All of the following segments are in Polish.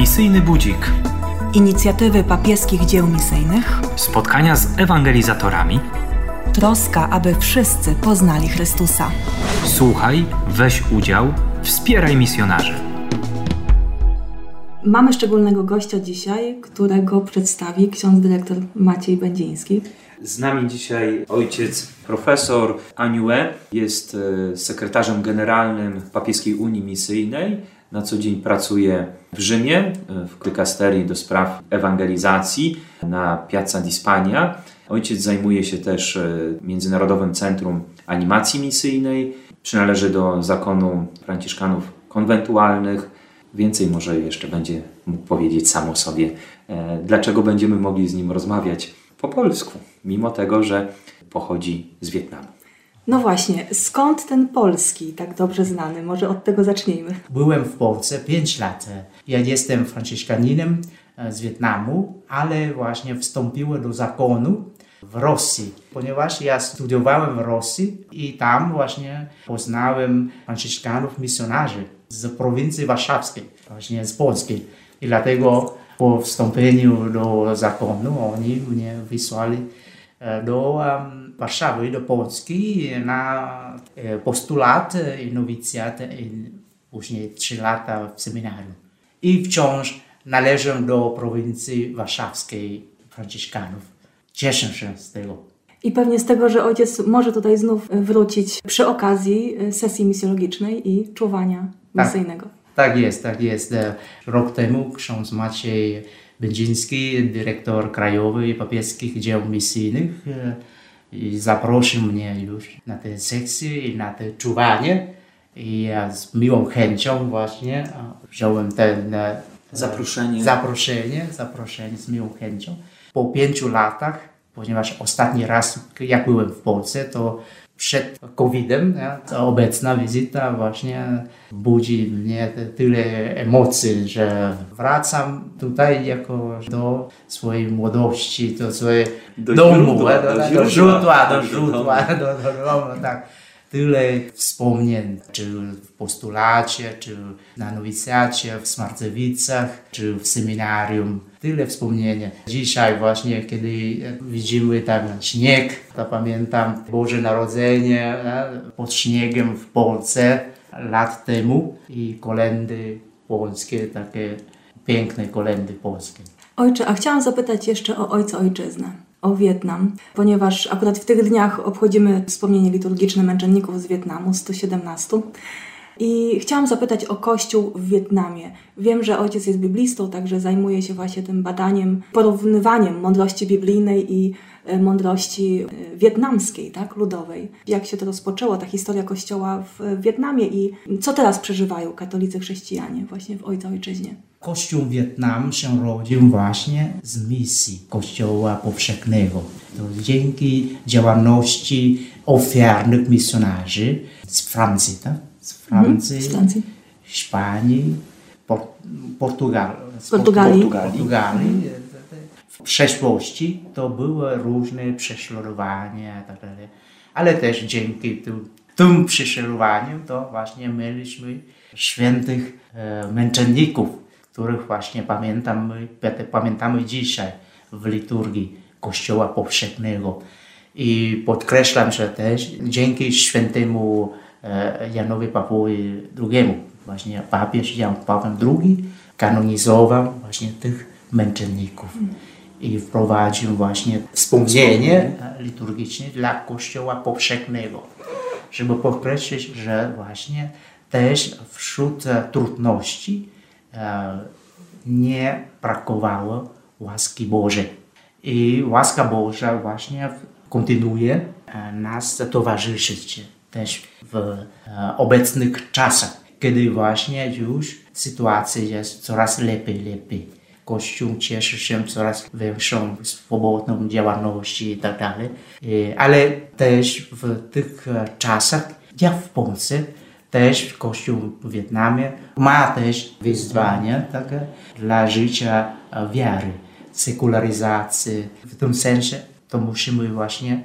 Misyjny Budzik. Inicjatywy papieskich dzieł misyjnych. Spotkania z ewangelizatorami. Troska, aby wszyscy poznali Chrystusa. Słuchaj, weź udział, wspieraj misjonarzy. Mamy szczególnego gościa dzisiaj, którego przedstawi ksiądz dyrektor Maciej Będziński. Z nami dzisiaj ojciec profesor Aniue, jest e, sekretarzem generalnym Papieskiej Unii Misyjnej. Na co dzień pracuje w Rzymie e, w dykasterii do spraw ewangelizacji na Piazza di Spagna. Ojciec zajmuje się też e, Międzynarodowym Centrum Animacji Misyjnej. Przynależy do zakonu Franciszkanów Konwentualnych. Więcej może jeszcze będzie mógł powiedzieć sam o sobie, dlaczego będziemy mogli z nim rozmawiać po polsku, mimo tego, że pochodzi z Wietnamu. No właśnie, skąd ten polski tak dobrze znany? Może od tego zacznijmy. Byłem w Polsce 5 lat. Ja jestem franciszkaninem e, z Wietnamu, ale właśnie wstąpiłem do zakonu w Rosji, ponieważ ja studiowałem w Rosji i tam właśnie poznałem franciszkanów misjonarzy z prowincji warszawskiej, właśnie z Polski. I dlatego po wstąpieniu do zakonu oni mnie wysłali do um, Warszawy, do Polski na e, postulat i nowicjat i później trzy lata w seminarium. I wciąż należę do prowincji warszawskiej Franciszkanów. Cieszę się z tego. I pewnie z tego, że ojciec może tutaj znów wrócić przy okazji e, sesji misjologicznej i czuwania tak. misyjnego. Tak jest, tak jest. Rok temu ksiądz Maciej Będziński, dyrektor krajowy papieskich dzieł misyjnych, i zaprosił mnie już na tę sekcję i na to czuwanie. I ja z miłą chęcią właśnie wziąłem ten zaproszenie. zaproszenie, zaproszenie z miłą chęcią. Po pięciu latach, ponieważ ostatni raz jak byłem w Polsce, to przed COVID-em, ta obecna wizyta właśnie budzi mnie tyle emocji, że wracam tutaj jako do swojej młodości, do swojego do domu, źródła, do, do, do źródła, do źródła, do, do domu, tak. Tyle wspomnień, czy w postulacie, czy na nowicjacie, w Smarcewicach, czy w seminarium. Tyle wspomnienia. Dzisiaj właśnie, kiedy widzimy tam śnieg, to pamiętam Boże Narodzenie pod śniegiem w Polsce lat temu i kolendy polskie, takie piękne kolendy polskie. Ojcze, a chciałam zapytać jeszcze o Ojca Ojczyznę o Wietnam, ponieważ akurat w tych dniach obchodzimy wspomnienie liturgiczne męczenników z Wietnamu, 117. I chciałam zapytać o Kościół w Wietnamie. Wiem, że ojciec jest biblistą, także zajmuje się właśnie tym badaniem, porównywaniem mądrości biblijnej i e, mądrości e, wietnamskiej, tak, ludowej. Jak się to rozpoczęło, ta historia Kościoła w Wietnamie i co teraz przeżywają katolicy chrześcijanie właśnie w Ojca Ojczyźnie? Kościół Wietnam się rodził właśnie z misji Kościoła Powszechnego. To dzięki działalności ofiarnych misjonarzy z Francji, tak? Z Francji, mhm, z Francji. Hiszpanii, Por Portugal, Portugalii. Portugalii. Portugalii. W przeszłości to były różne prześladowania, tak ale też dzięki tym, tym prześladowaniu to właśnie mieliśmy świętych e, męczenników, których właśnie pamiętamy, pamiętamy dzisiaj w liturgii Kościoła Powszechnego. I podkreślam, że też dzięki świętemu Janowi Pawłowi II, właśnie papież Jan Paweł II kanonizował właśnie tych męczenników i wprowadził właśnie wspomnienie liturgiczne dla Kościoła Powszechnego, żeby podkreślić, że właśnie też wśród trudności E, nie brakowało łaski Bożej. I łaska Boża właśnie kontynuuje e, nas towarzyszyć też w e, obecnych czasach, kiedy właśnie już sytuacja jest coraz lepiej, lepiej. Kościół cieszy się coraz większą swobodną działalnością i tak dalej. Ale też w tych czasach, jak w Polsce, też Kościół w Wietnamie ma też wyzwania takie dla życia wiary, sekularyzacji. W tym sensie to musimy właśnie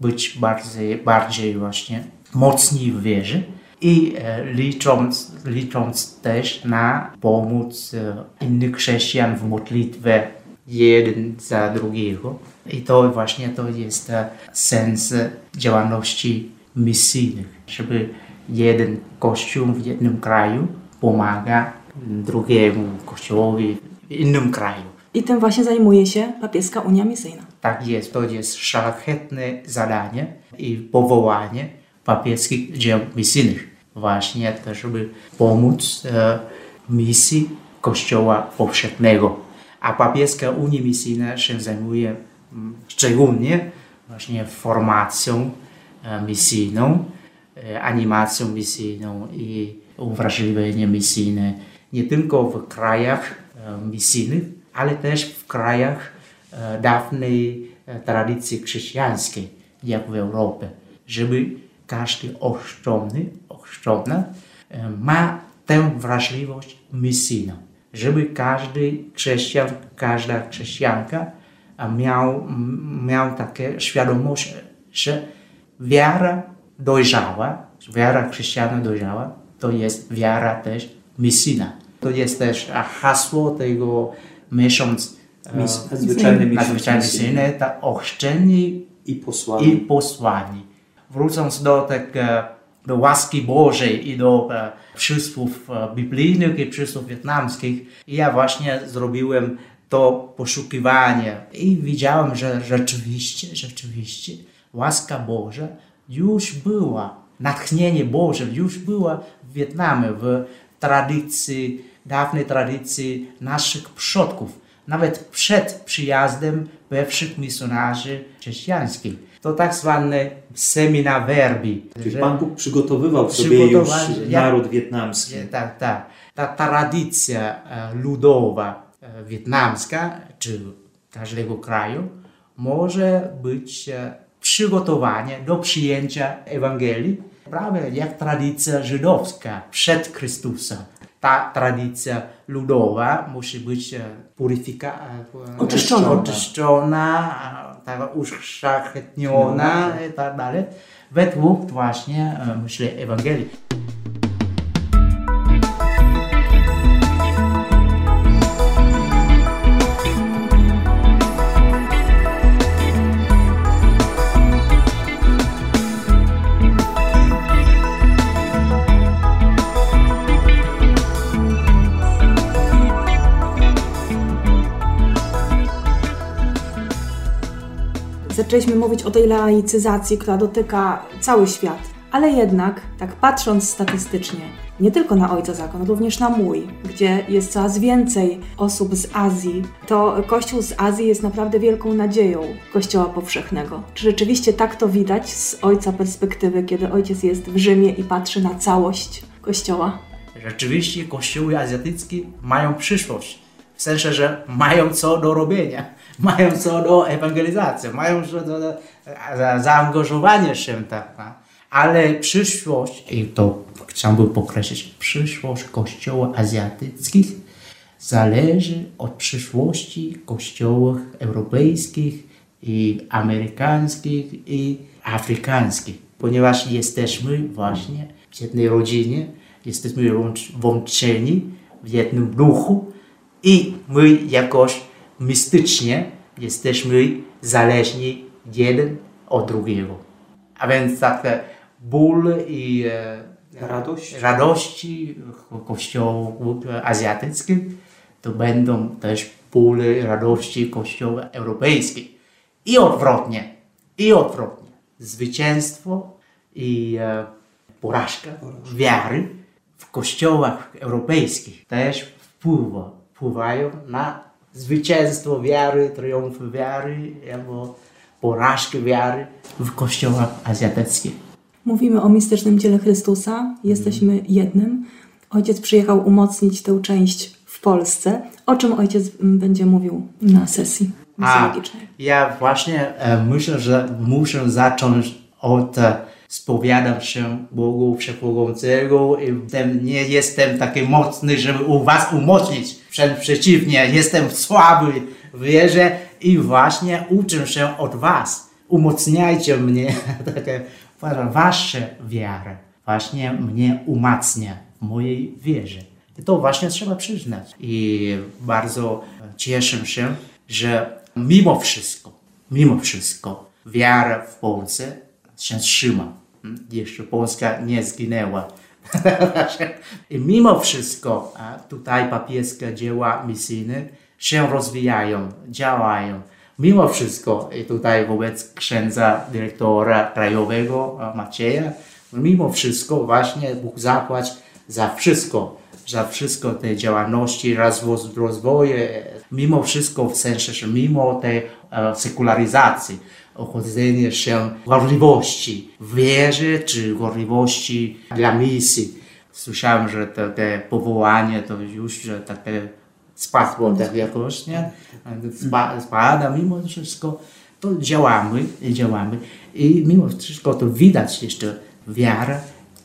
być bardziej, bardziej właśnie mocni w wierze, i e, licząc, licząc też na pomoc e, innych chrześcijan w modlitwie jeden za drugiego. I to właśnie to jest e, sens działalności misyjnych, żeby jeden kościół w jednym kraju pomaga drugiemu kościołowi w innym kraju. I tym właśnie zajmuje się papieska Unia Misyjna. Tak jest, to jest szlachetne zadanie i powołanie papieskich dzieł misyjnych. Właśnie to, żeby pomóc e, misji Kościoła powszechnego. A papieska Unia Misyjna się zajmuje mm, szczególnie właśnie formacją e, misyjną, e, animacją misyjną i uwrażliwieniem misyjne nie tylko w krajach misyjnych, ale też w krajach dawnej tradycji chrześcijańskiej, jak w Europie, żeby każdy ochrzczony, ochrzczona e, ma tę wrażliwość misyjną, żeby każdy chrześcijan, każda chrześcijanka miał, miał takie świadomość, że wiara dojrzała, wiara chrześcijana dojrzała, to jest wiara też misyjna. To jest też hasło tego miesiąc e, nadzwyczajny misyjny. ta ochrzczenie I posłanie. i posłanie. Wrócąc do tak, e, do łaski Bożej i do e, przysłów e, biblijnych i przysłów wietnamskich, ja właśnie zrobiłem to poszukiwanie. I widziałem, że rzeczywiście, rzeczywiście łaska Boża już była, natchnienie Boże już była w Wietnamie, w tradycji, dawnej tradycji naszych przodków. Nawet przed przyjazdem pierwszych misjonarzy chrześcijańskich. To tak zwane semina verbi. Czyli Pan Bóg przygotowywał sobie już naród wietnamski. tak, tak. Ta tradycja e, ludowa e, wietnamska, czy każdego kraju, może być e, przygotowanie do przyjęcia Ewangelii, prawie jak tradycja żydowska przed Chrystusem. Ta tradycja ludowa musi być e, puryfika, e, Oczyszczona. oczyszczona, taka uszlachetniona i tak dalej, według właśnie, e, myślę, Ewangelii. Zaczęliśmy mówić o tej laicyzacji, która dotyka cały świat. Ale jednak, tak patrząc statystycznie, nie tylko na Ojca Zakon, również na mój, gdzie jest coraz więcej osób z Azji, to Kościół z Azji jest naprawdę wielką nadzieją Kościoła powszechnego. Czy rzeczywiście tak to widać z Ojca perspektywy, kiedy Ojciec jest w Rzymie i patrzy na całość Kościoła? Rzeczywiście kościoły azjatyckie mają przyszłość. W sensie, że mają co do robienia, mają co do ewangelizacji, mają co do, do za, zaangażowania się tak. no. Ale przyszłość, i to chciałbym podkreślić, przyszłość kościołów azjatyckich zależy od przyszłości kościołów europejskich i amerykańskich i afrykańskich, ponieważ jesteśmy właśnie w jednej rodzinie, jesteśmy łącz- włączeni w jednym duchu i my jakoś mistycznie jesteśmy zależni jeden od drugiego. A więc takie ból i e, Radość? radości kościołów azjatyckich, to będą też bóle radości kościołów europejskich. I odwrotnie, i odwrotnie. Zwycięstwo i e, porażka wiary w kościołach europejskich też wpływa, wpływają na zwycięstwo wiary, triumf wiary albo porażkę wiary w kościołach azjatyckich. Mówimy o mistycznym ciele Chrystusa, jesteśmy jednym. Ojciec przyjechał umocnić tę część w Polsce. O czym ojciec będzie mówił na sesji A, misjologicznej? ja właśnie e, myślę, że muszę zacząć od e, spowiadam się Bogu Wszechmogącego i nie jestem taki mocny, żeby u was umocnić. Przeciwnie, jestem słaby w wierze i właśnie uczę się od was. Umocniajcie mnie, takie, wasze wiarę, właśnie mnie umacnia w mojej wierze. I to właśnie trzeba przyznać. I bardzo cieszę się, że mimo wszystko, mimo wszystko, wiara w Polsce się trzyma. Jeszcze Polska nie zginęła. I mimo wszystko tutaj papieskie dzieła misyjne się rozwijają, działają. Mimo wszystko i tutaj wobec księdza dyrektora krajowego Macieja, mimo wszystko właśnie Bóg zapłać za wszystko, za wszystko te działalności, rozwój, rozwoju, mimo wszystko w sensie, że mimo tej e, sekularyzacji, ochodzenie się gorliwości w wierze czy gorliwości dla misji. Słyszałem, że te, te powołanie to już że takie spadło tak jakoś, nie? Spa, spada, mimo wszystko to działamy, działamy i mimo wszystko to widać jeszcze wiara,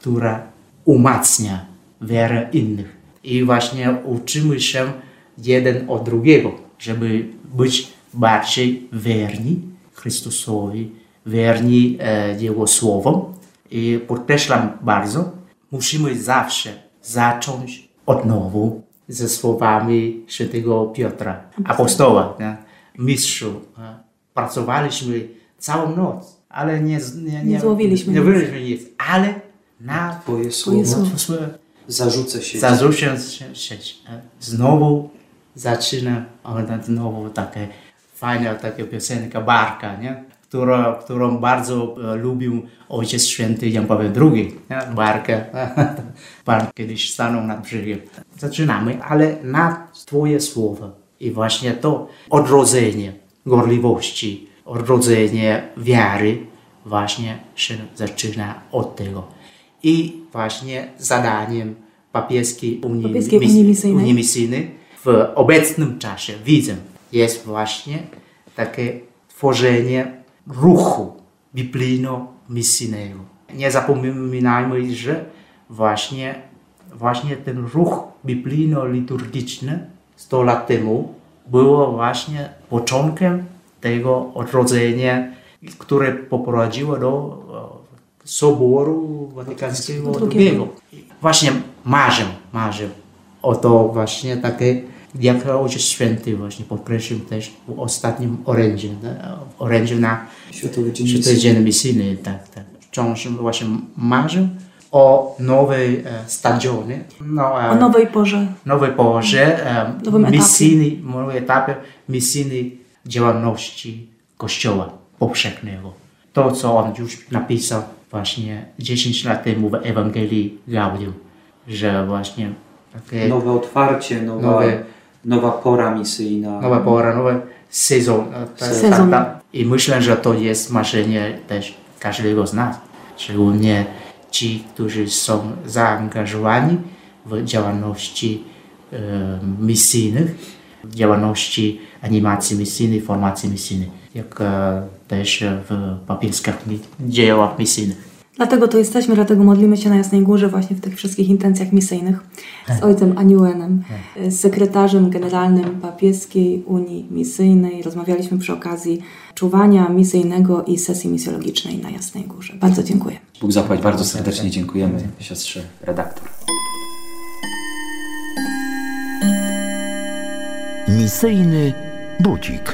która umacnia wiarę innych. I właśnie uczymy się jeden od drugiego, żeby być bardziej wierni Chrystusowi, wierni e, Jego Słowom. I podkreślam bardzo, musimy zawsze zacząć od nowa ze słowami świętego Piotra, apostoła, nie? mistrzu. Pracowaliśmy całą noc, ale nie, nie, nie, Nie złowiliśmy nie nic. złowiliśmy nic, ale na Twoje słowo zarzucę się. zarzucę się, znowu zaczyna ona znowu takie fajna taka piosenka Barka, nie? Która, którą bardzo e, lubił Ojciec Święty Jan Paweł II. Nie? Barka, Bark kiedyś stanął nad brzegiem. Zaczynamy, ale na Twoje słowa i właśnie to odrodzenie gorliwości, odrodzenie wiary właśnie się zaczyna od tego. I właśnie zadaniem papieskiej Unii, Papieskiej. Unii Misyjnej w obecnym czasie, widzę, jest właśnie takie tworzenie ruchu biblijno-misyjnego. Nie zapominajmy, że właśnie, właśnie ten ruch biblijno-liturgiczny 100 lat temu było właśnie początkiem tego odrodzenia, które poprowadziło do e, Soboru Watykańskiego. II. Właśnie marzę, marzę o to właśnie takie, jak Ojciec Święty właśnie podkreślił też w ostatnim orędzie, nie? w orędziu na Światowy Dzień Misyjny, tak, tak. Wciąż właśnie marzę o nowej e, stadionie, no, e, O nowej porze. nowej porze, e, Nowym etapie. misyjnej, nowym etapie misyjnej działalności Kościoła powszechnego. To, co on już napisał właśnie 10 lat temu w Ewangelii Gaudium, że właśnie takie Nowe otwarcie, nowa, Nowe- nowa pora misyjna. nowa pora, nowy sezon. e, ta- ta- Sezon. ta- I myślę, że to jest marzenie też każdego z nas. Szczególnie ci, którzy są zaangażowani w działalności e, misyjnych, w działalności animacji misyjnej, formacji misyjnej, jak e, też w papieskich mi- dziełach misyjnych. Dlatego tu jesteśmy, dlatego modlimy się na Jasnej Górze właśnie w tych wszystkich intencjach misyjnych z ojcem Aniuenem, z sekretarzem generalnym papieskiej Unii Misyjnej. Rozmawialiśmy przy okazji czuwania misyjnego i sesji misjologicznej na Jasnej Górze. Bardzo dziękuję. Bóg zapłać, bardzo serdecznie dziękujemy siostrze redaktor. Misyjny budzik.